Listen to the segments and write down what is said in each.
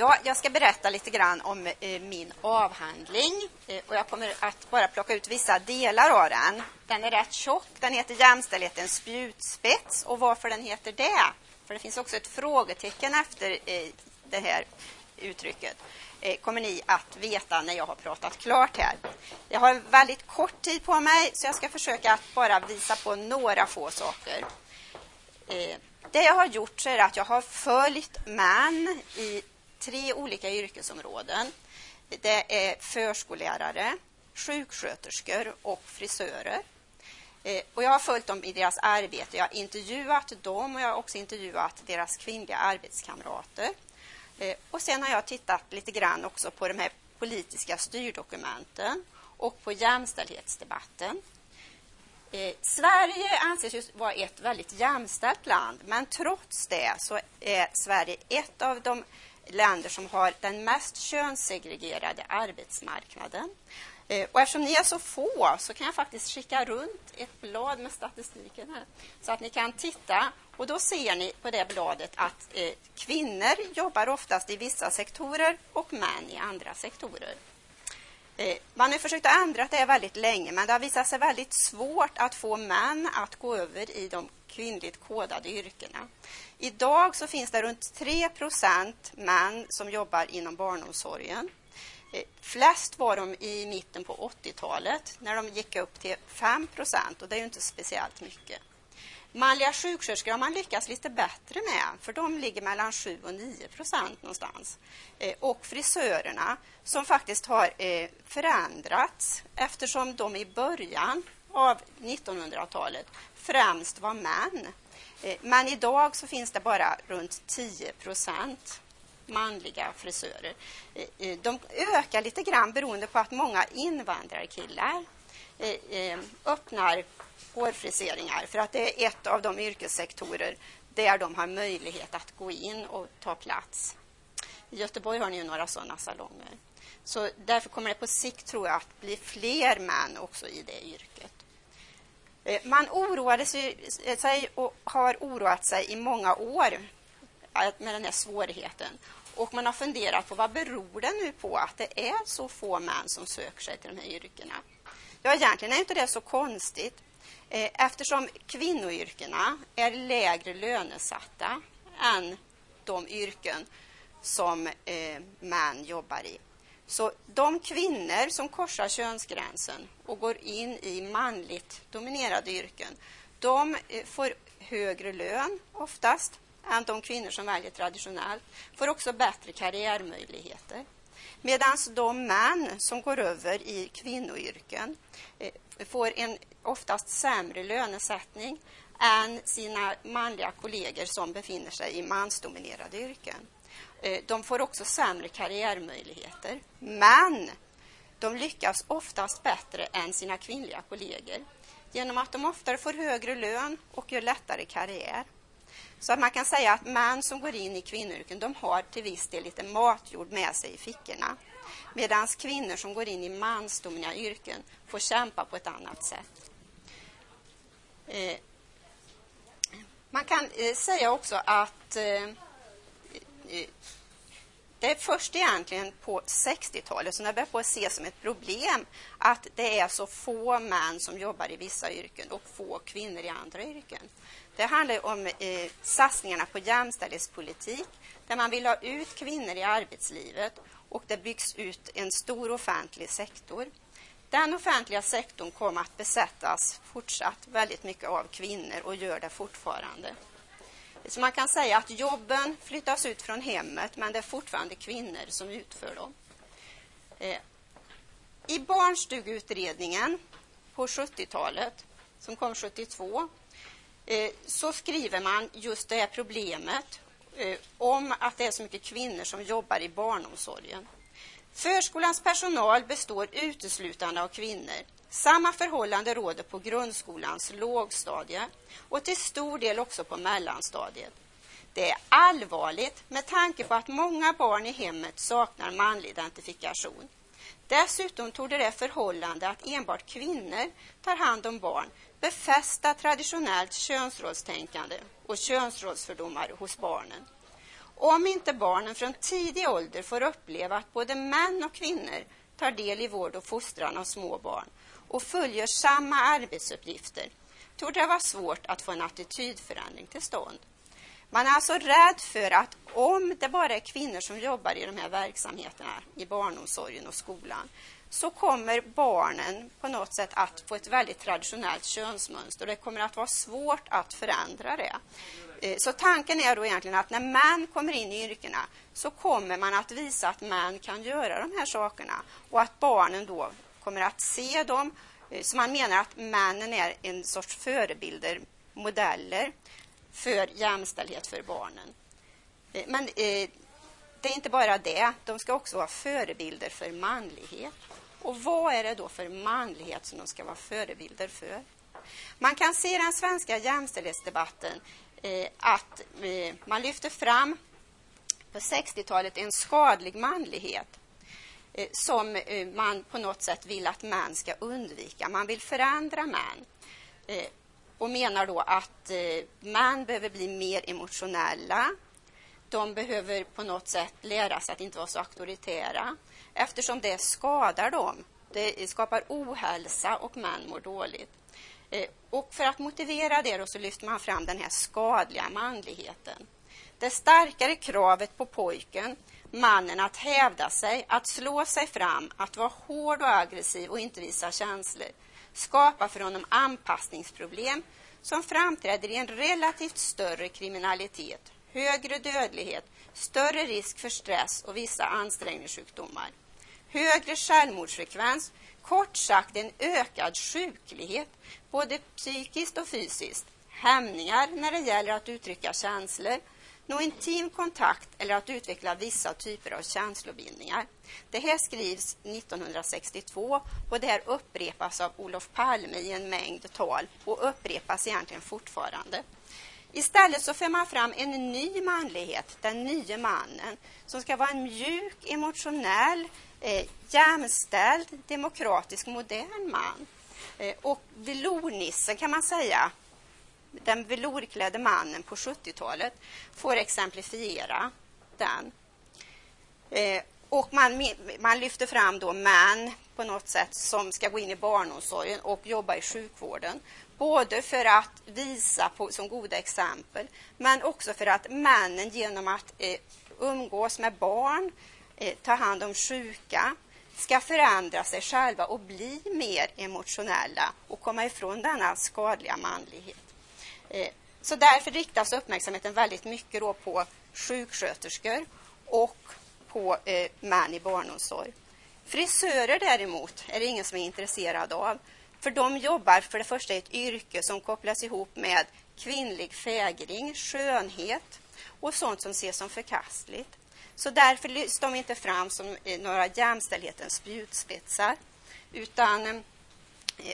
Ja, jag ska berätta lite grann om eh, min avhandling. Eh, och jag kommer att bara plocka ut vissa delar av den. Den är rätt tjock. Den heter Jämställdhetens spjutspets. Och varför den heter det? För det finns också ett frågetecken efter eh, det här uttrycket eh, kommer ni att veta när jag har pratat klart här. Jag har väldigt kort tid på mig, så jag ska försöka att bara visa på några få saker. Eh, det jag har gjort är att jag har följt män i tre olika yrkesområden. Det är förskollärare, sjuksköterskor och frisörer. Eh, och jag har följt dem i deras arbete. Jag har intervjuat dem och jag har också intervjuat deras kvinnliga arbetskamrater. Eh, och sen har jag tittat lite grann också på de här politiska styrdokumenten och på jämställdhetsdebatten. Eh, Sverige anses ju vara ett väldigt jämställt land, men trots det så är Sverige ett av de länder som har den mest könssegregerade arbetsmarknaden. Eh, och eftersom ni är så få så kan jag faktiskt skicka runt ett blad med statistiken här så att ni kan titta. Och då ser ni på det bladet att eh, kvinnor jobbar oftast i vissa sektorer och män i andra sektorer. Eh, man har försökt att ändra det väldigt länge, men det har visat sig väldigt svårt att få män att gå över i de kvinnligt kodade yrkena. Idag så finns det runt 3% män som jobbar inom barnomsorgen. Eh, flest var de i mitten på 80-talet när de gick upp till 5 och det är ju inte speciellt mycket. Manliga sjuksköterskor har man lyckats lite bättre med, för de ligger mellan 7 och 9 procent någonstans. Eh, och frisörerna, som faktiskt har eh, förändrats eftersom de i början av 1900-talet främst var män. Eh, men idag så finns det bara runt 10 procent manliga frisörer. Eh, eh, de ökar lite grann beroende på att många invandrarkillar öppnar hårfriseringar för att det är ett av de yrkessektorer där de har möjlighet att gå in och ta plats. I Göteborg har ni ju några sådana salonger. Så därför kommer det på sikt, tror jag, att bli fler män också i det yrket. Eh, man oroade eh, sig och har oroat sig i många år eh, med den här svårigheten. Och man har funderat på vad beror det nu på att det är så få män som söker sig till de här yrkena? Ja, egentligen är inte det så konstigt eftersom kvinnoyrkena är lägre lönesatta än de yrken som män jobbar i. Så de kvinnor som korsar könsgränsen och går in i manligt dominerade yrken, de eh, får högre lön oftast än de kvinnor som väljer traditionellt, får också bättre karriärmöjligheter. Medan de män som går över i kvinnoyrken eh, får en oftast sämre lönesättning än sina manliga kollegor som befinner sig i mansdominerade yrken. Eh, de får också sämre karriärmöjligheter, men de lyckas oftast bättre än sina kvinnliga kollegor genom att de oftare får högre lön och gör lättare karriär. Så att man kan säga att män som går in i kvinnoyrken, de har till viss del lite matjord med sig i fickorna. Medan kvinnor som går in i mansdominerade yrken får kämpa på ett annat sätt. Eh, man kan eh, säga också att eh, det är först egentligen på 60-talet som det börjar på att ses som ett problem att det är så få män som jobbar i vissa yrken och få kvinnor i andra yrken. Det handlar om eh, satsningarna på jämställdhetspolitik där man vill ha ut kvinnor i arbetslivet och det byggs ut en stor offentlig sektor. Den offentliga sektorn kommer att besättas fortsatt väldigt mycket av kvinnor och gör det fortfarande. Så man kan säga att jobben flyttas ut från hemmet men det är fortfarande kvinnor som utför dem. Eh, I barnstugeutredningen på 70-talet, som kom 72, Eh, så skriver man just det här problemet eh, om att det är så mycket kvinnor som jobbar i barnomsorgen. Förskolans personal består uteslutande av kvinnor. Samma förhållande råder på grundskolans lågstadie och till stor del också på mellanstadiet. Det är allvarligt med tanke på att många barn i hemmet saknar manlig identifikation. Dessutom torde det förhållande att enbart kvinnor tar hand om barn befästa traditionellt könsrollstänkande och könsrollsfördomar hos barnen. Om inte barnen från tidig ålder får uppleva att både män och kvinnor tar del i vård och fostran av små barn och följer samma arbetsuppgifter torde det vara svårt att få en attitydförändring till stånd. Man är alltså rädd för att om det bara är kvinnor som jobbar i de här verksamheterna, i barnomsorgen och skolan, så kommer barnen på något sätt att få ett väldigt traditionellt könsmönster. och Det kommer att vara svårt att förändra det. Eh, så tanken är då egentligen att när män kommer in i yrkena så kommer man att visa att män kan göra de här sakerna och att barnen då kommer att se dem. Eh, Så man menar att männen är en sorts förebilder, modeller för jämställdhet för barnen. Eh, men eh, det är inte bara det, de ska också vara förebilder för manlighet. Och vad är det då för manlighet som de ska vara förebilder för? Man kan se i den svenska jämställdhetsdebatten eh, att eh, man lyfter fram på 60-talet en skadlig manlighet Eh, som eh, man på något sätt vill att män ska undvika. Man vill förändra män eh, och menar då att män behöver bli mer emotionella. De behöver på något sätt lära sig att inte vara så auktoritära eftersom det skadar dem. Det skapar ohälsa och män mår dåligt. Och för att motivera det så lyfter man fram den här skadliga manligheten. Det starkare kravet på pojken, mannen att hävda sig, att slå sig fram, att vara hård och aggressiv och inte visa känslor, skapar för honom anpassningsproblem som framträder i en relativt större kriminalitet, högre dödlighet, större risk för stress och vissa ansträngningssjukdomar. Högre självmordsfrekvens, kort sagt en ökad sjuklighet, både psykiskt och fysiskt, hämningar när det gäller att uttrycka känslor, nå intim kontakt eller att utveckla vissa typer av känslobindningar. Det här skrivs 1962 och det här upprepas av Olof Palme i en mängd tal och upprepas egentligen fortfarande. Istället så för man fram en ny manlighet, den nya mannen, som ska vara en mjuk, emotionell, eh, jämställd, demokratisk, modern man. Eh, och velournissen kan man säga, den velourklädde mannen på 70-talet, får exemplifiera den. Eh, och man, man lyfter fram då män på något sätt som ska gå in i barnomsorgen och jobba i sjukvården. Både för att visa på, som goda exempel, men också för att männen genom att eh, umgås med barn, eh, ta hand om sjuka, ska förändra sig själva och bli mer emotionella och komma ifrån denna skadliga manlighet. Eh, så därför riktas uppmärksamheten väldigt mycket då på sjuksköterskor och på eh, män i barnomsorg. Frisörer däremot är det ingen som är intresserad av. För de jobbar för det första i ett yrke som kopplas ihop med kvinnlig fägring, skönhet och sånt som ses som förkastligt. Så därför lyfts de inte fram som eh, några jämställdhetens spjutspetsar. Utan, eh,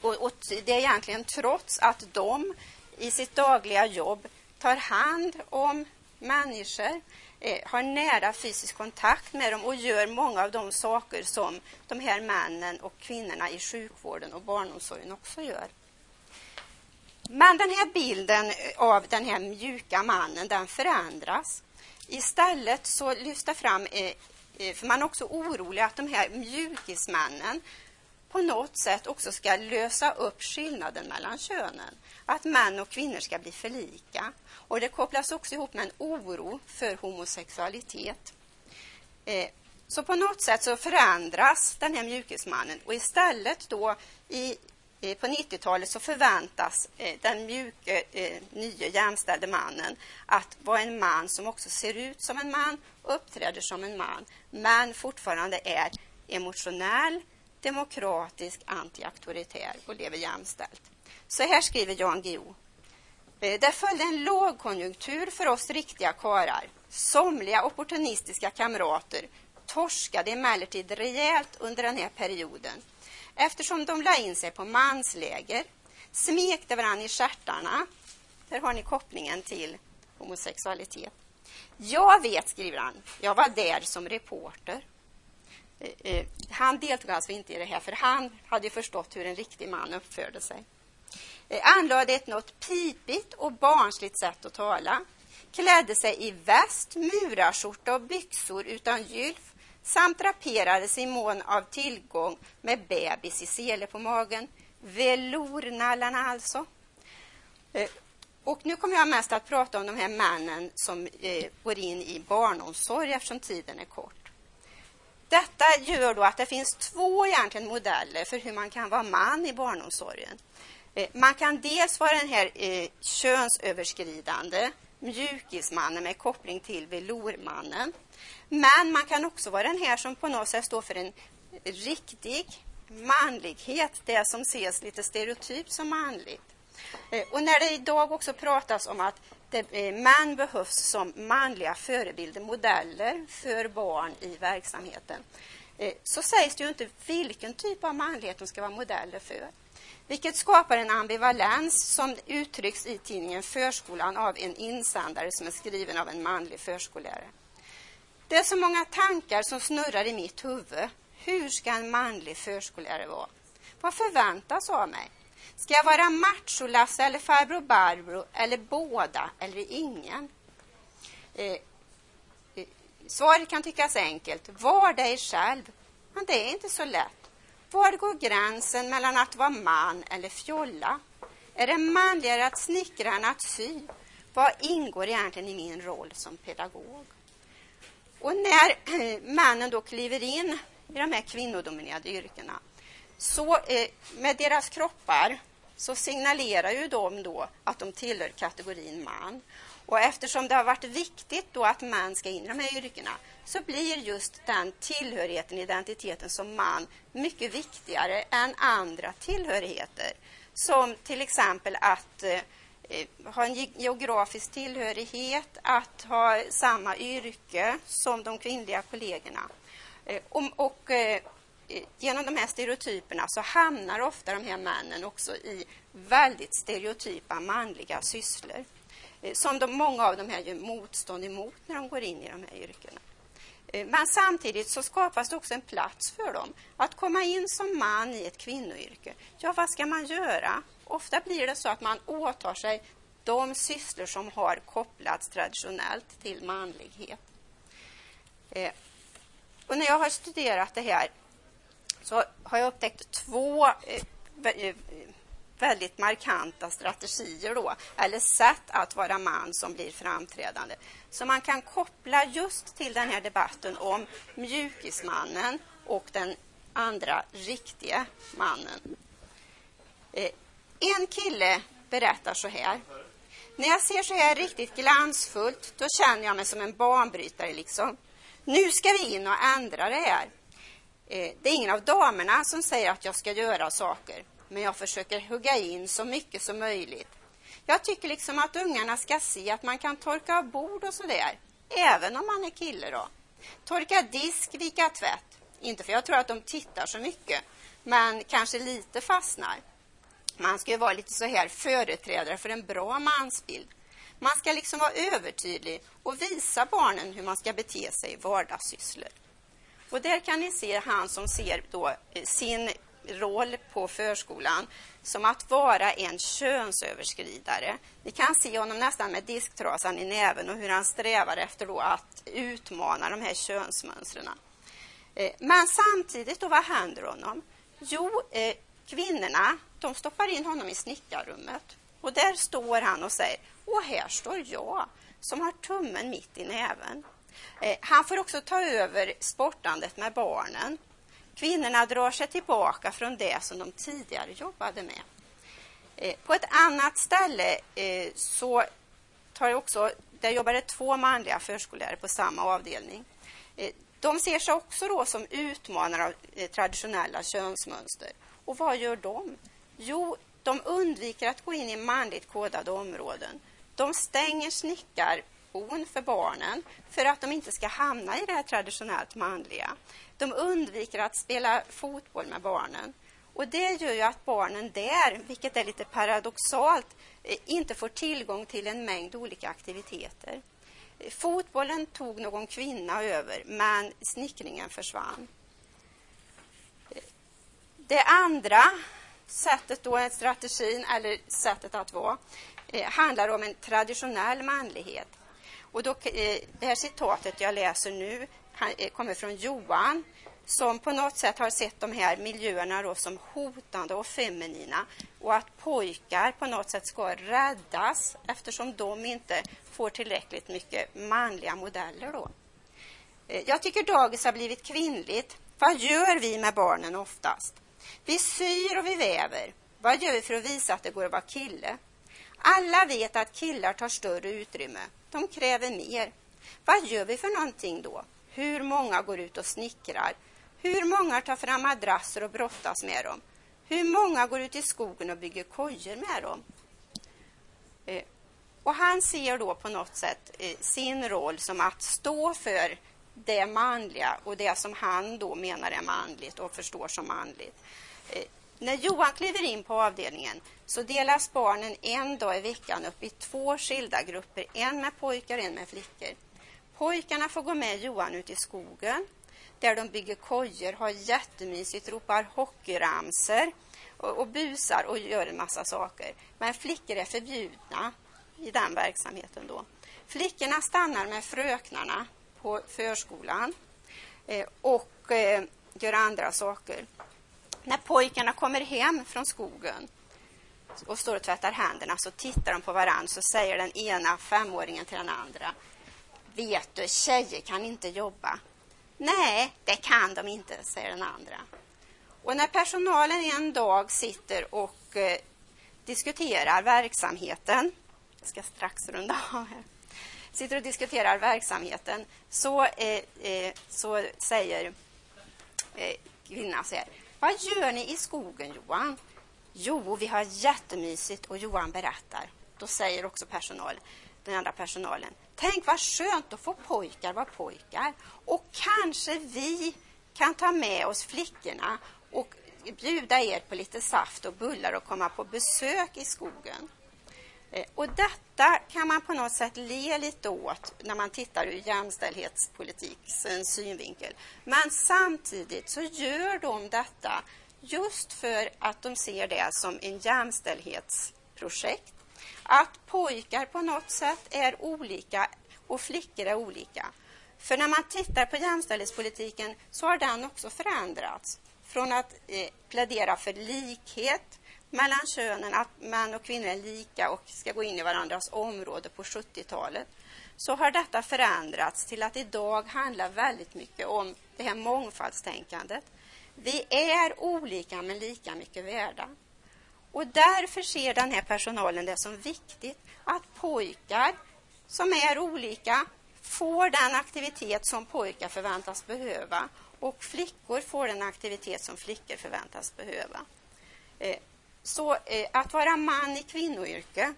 och, och det är egentligen trots att de i sitt dagliga jobb tar hand om människor, eh, har nära fysisk kontakt med dem och gör många av de saker som de här männen och kvinnorna i sjukvården och barnomsorgen också gör. Men den här bilden av den här mjuka mannen, den förändras. Istället så lyfts det fram, eh, eh, för man är också orolig att de här mjukismännen på något sätt också ska lösa upp skillnaden mellan könen. Att män och kvinnor ska bli för lika. Och det kopplas också ihop med en oro för homosexualitet. Eh, så på något sätt så förändras den här mjukismannen och istället då i Eh, på 90-talet så förväntas eh, den mjuke, eh, nya jämställde mannen att vara en man som också ser ut som en man, uppträder som en man, men fortfarande är emotionell, demokratisk, antiauktoritär och lever jämställt. Så här skriver Jan Guillou. Eh, Det följde en lågkonjunktur för oss riktiga karar. Somliga opportunistiska kamrater torskade emellertid rejält under den här perioden eftersom de la in sig på mansläger, smekte varandra i stjärtarna. Där har ni kopplingen till homosexualitet. Jag vet, skriver han, jag var där som reporter. Eh, eh, han deltog alltså inte i det här, för han hade förstått hur en riktig man uppförde sig. Eh, anlade ett något pipigt och barnsligt sätt att tala. klädde sig i väst, murarskjorta och byxor utan gylf samt draperades i mån av tillgång med bebis i sele på magen. Velournallarna alltså. Eh, och nu kommer jag mest att prata om de här männen som eh, går in i barnomsorg eftersom tiden är kort. Detta gör då att det finns två egentligen modeller för hur man kan vara man i barnomsorgen. Eh, man kan dels vara den här eh, könsöverskridande mjukismannen med koppling till velourmannen. Men man kan också vara den här som på något sätt står för en riktig manlighet, det som ses lite stereotypt som manligt. Eh, och när det idag också pratas om att det, eh, män behövs som manliga förebilder, modeller för barn i verksamheten, eh, så sägs det ju inte vilken typ av manlighet de ska vara modeller för. Vilket skapar en ambivalens som uttrycks i tidningen Förskolan av en insändare som är skriven av en manlig förskollärare. Det är så många tankar som snurrar i mitt huvud. Hur ska en manlig förskollärare vara? Vad förväntas av mig? Ska jag vara macho-Lasse eller farbror Barbro eller båda eller ingen? Eh, eh, svaret kan tyckas enkelt. Var dig själv. Men det är inte så lätt. Var går gränsen mellan att vara man eller fjolla? Är det manligare att snickra än att sy? Vad ingår egentligen i min roll som pedagog? Och när männen då kliver in i de här kvinnodominerade yrkena så eh, med deras kroppar så signalerar ju de då att de tillhör kategorin man. Och eftersom det har varit viktigt då att män ska in i de här yrkena så blir just den tillhörigheten, identiteten som man mycket viktigare än andra tillhörigheter. Som till exempel att eh, eh ha en geografisk tillhörighet, att ha samma yrke som de kvinnliga kollegorna. Eh, och, och eh, Eh, genom de här stereotyperna så hamnar ofta de här männen också i väldigt stereotypa manliga sysslor eh, som de, många av dem här gör motstånd emot när de går in i de här yrkena. Eh, men samtidigt så skapas det också en plats för dem att komma in som man i ett kvinnoyrke. Ja, vad ska man göra? Ofta blir det så att man åtar sig de sysslor som har kopplats traditionellt till manlighet. Och när jag har studerat det här så har jag upptäckt två eh, eh, väldigt markanta strategier då, eller sätt att vara man som blir framträdande. Så man kan koppla just till den här debatten om mjukismannen och den andra riktiga mannen. Eh, en kille berättar så här. När jag ser så här riktigt glansfullt, då känner jag mig som en banbrytare liksom. Nu ska vi in och ändra det här. Eh, det är ingen av damerna som säger att jag ska göra saker, men jag försöker hugga in så mycket som möjligt. Jag tycker liksom att ungarna ska se att man kan torka av bord och sådär, även om man är kille då. Torka disk, vika tvätt. Inte för jag tror att de tittar så mycket, men kanske lite fastnar. Man ska ju vara lite så här företrädare för en bra mansbild. Man ska liksom vara övertydlig och visa barnen hur man ska bete sig i vardagssysslor. Och där kan ni se han som ser då eh, sin roll på förskolan som att vara en könsöverskridare. Ni kan se honom nästan med disktrasan i näven och hur han strävar efter då att utmana de här könsmönstren. Eh, men samtidigt, då, vad händer honom? Jo, eh, kvinnorna de stoppar in honom i snickarrummet. Och där står han och säger, och här står jag som har tummen mitt i näven. Eh, han får också ta över sportandet med barnen. Kvinnorna drar sig tillbaka från det som de tidigare jobbade med. Eh, på ett annat ställe eh, så tar jag också, där jobbade två manliga förskollärare på samma avdelning. Eh, de ser sig också då som utmanare av eh, traditionella könsmönster. Och vad gör de? Jo, de undviker att gå in i manligt kodade områden. De stänger snickar bon för barnen för att de inte ska hamna i det här traditionellt manliga. De undviker att spela fotboll med barnen. Och Det gör ju att barnen där, vilket är lite paradoxalt, eh, inte får tillgång till en mängd olika aktiviteter. Fotbollen tog någon kvinna över, men snickringen försvann. Det andra sättet, då, strategin eller sättet att vara, eh, handlar om en traditionell manlighet. Och då, eh, det här citatet jag läser nu han, eh, kommer från Johan som på något sätt har sett de här miljöerna då som hotande och feminina och att pojkar på något sätt ska räddas eftersom de inte får tillräckligt mycket manliga modeller. Då. Eh, jag tycker dagis har blivit kvinnligt. Vad gör vi med barnen oftast? Vi syr och vi väver. Vad gör vi för att visa att det går att vara kille? Alla vet att killar tar större utrymme. De kräver mer. Vad gör vi för någonting då? Hur många går ut och snickrar? Hur många tar fram madrasser och brottas med dem? Hur många går ut i skogen och bygger kojor med dem? Eh, och han ser då på något sätt eh, sin roll som att stå för det manliga och det som han då menar är manligt och förstår som manligt. Eh, när Johan kliver in på avdelningen så delas barnen en dag i veckan upp i två skilda grupper, en med pojkar och en med flickor. Pojkarna får gå med Johan ut i skogen där de bygger kojor, har jättemysigt, ropar hockeyramser och, och busar och gör en massa saker. Men flickor är förbjudna i den verksamheten då. Flickorna stannar med fröknarna på förskolan eh, och eh, gör andra saker. När pojkarna kommer hem från skogen och står och tvättar händerna så tittar de på varandra så säger den ena femåringen till den andra Vet du, tjejer kan inte jobba. Nej, det kan de inte, säger den andra. Och när personalen en dag sitter och eh, diskuterar verksamheten, jag ska strax runda av här, sitter och diskuterar verksamheten, så, eh, eh, så säger eh, kvinnan så här, vad gör ni i skogen, Johan? Jo, vi har jättemysigt och Johan berättar. Då säger också personalen, den andra personalen, tänk vad skönt att få pojkar vara pojkar. Och kanske vi kan ta med oss flickorna och bjuda er på lite saft och bullar och komma på besök i skogen. Eh, och detta kan man på något sätt le lite åt när man tittar ur jämställdhetspolitikens eh, synvinkel. Men samtidigt så gör de detta just för att de ser det som en jämställdhetsprojekt. Att pojkar på något sätt är olika och flickor är olika. För när man tittar på jämställdhetspolitiken så har den också förändrats. Från att eh, plädera för likhet mellan könen, att män och kvinnor är lika och ska gå in i varandras område på 70-talet, så har detta förändrats till att idag handlar väldigt mycket om det här mångfaldstänkandet. Vi är olika men lika mycket värda. Och därför ser den här personalen det som viktigt att pojkar som är olika får den aktivitet som pojkar förväntas behöva och flickor får den aktivitet som flickor förväntas behöva. Eh, så eh, att vara man i kvinnoyrke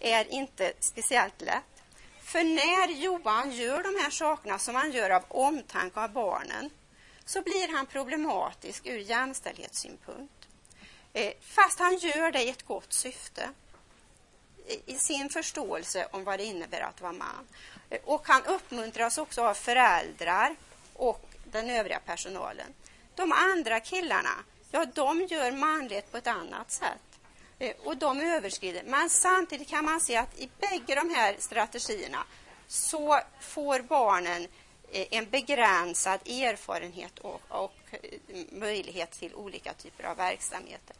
är inte speciellt lätt. För när Johan gör de här sakerna som han gör av omtanke av barnen så blir han problematisk ur jämställdhetssynpunkt. Eh, fast han gör det i ett gott syfte i sin förståelse om vad det innebär att vara man. Och han uppmuntras också av föräldrar och den övriga personalen. De andra killarna ja, de gör manlighet på ett annat sätt. Eh, och de överskrider. Men samtidigt kan man se att i bägge de här strategierna så får barnen eh, en begränsad erfarenhet och, och eh, möjlighet till olika typer av verksamheter.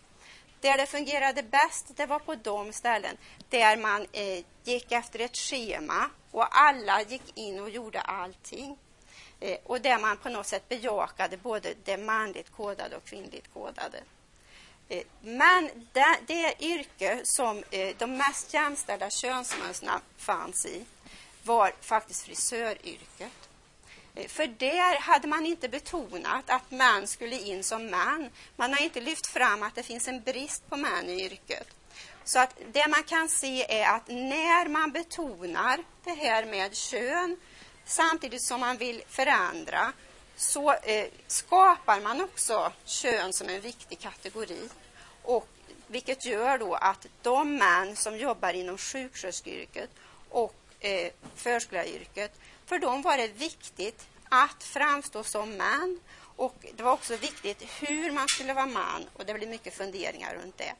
Där det fungerade bäst, det var på de ställen där man eh, gick efter ett schema och alla gick in och gjorde allting. Eh, och där man på något sätt bejakade både det manligt kodade och kvinnligt kodade. Eh, men det, det yrke som eh, de mest jämställda könsmönstren fanns i var faktiskt frisöryrket. Eh, för där hade man inte betonat att män skulle in som män. Man har inte lyft fram att det finns en brist på män i yrket. Så att det man kan se är att när man betonar det här med kön samtidigt som man vill förändra så eh, skapar man också kön som en viktig kategori. Och, vilket gör då att de män som jobbar inom sjuksköterskeyrket och eh, förskolläraryrket, för dem var det viktigt att framstå som män och det var också viktigt hur man skulle vara man och det blev mycket funderingar runt det.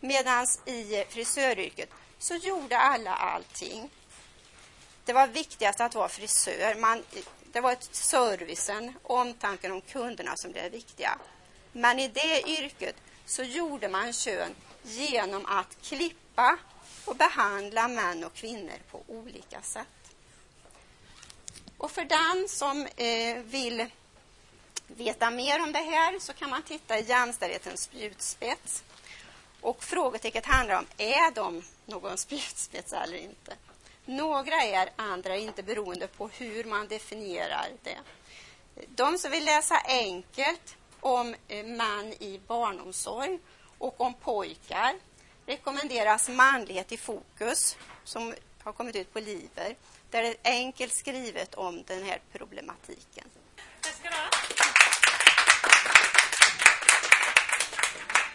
Medan i eh, frisöryrket så gjorde alla allting det var viktigast att vara frisör. Man, det var ett servicen, omtanken om kunderna som blev viktiga. Men i det yrket så gjorde man kön genom att klippa och behandla män och kvinnor på olika sätt. Och för den som eh, vill veta mer om det här så kan man titta i jämställdhetens spjutspets. Och frågetecknet handlar om, är de någon spjutspets eller inte? Några är, andra inte, beroende på hur man definierar det. De som vill läsa enkelt om eh, man män i barnomsorg och om pojkar rekommenderas Manlighet i fokus som har kommit ut på Liver där det är enkelt skrivet om den här problematiken.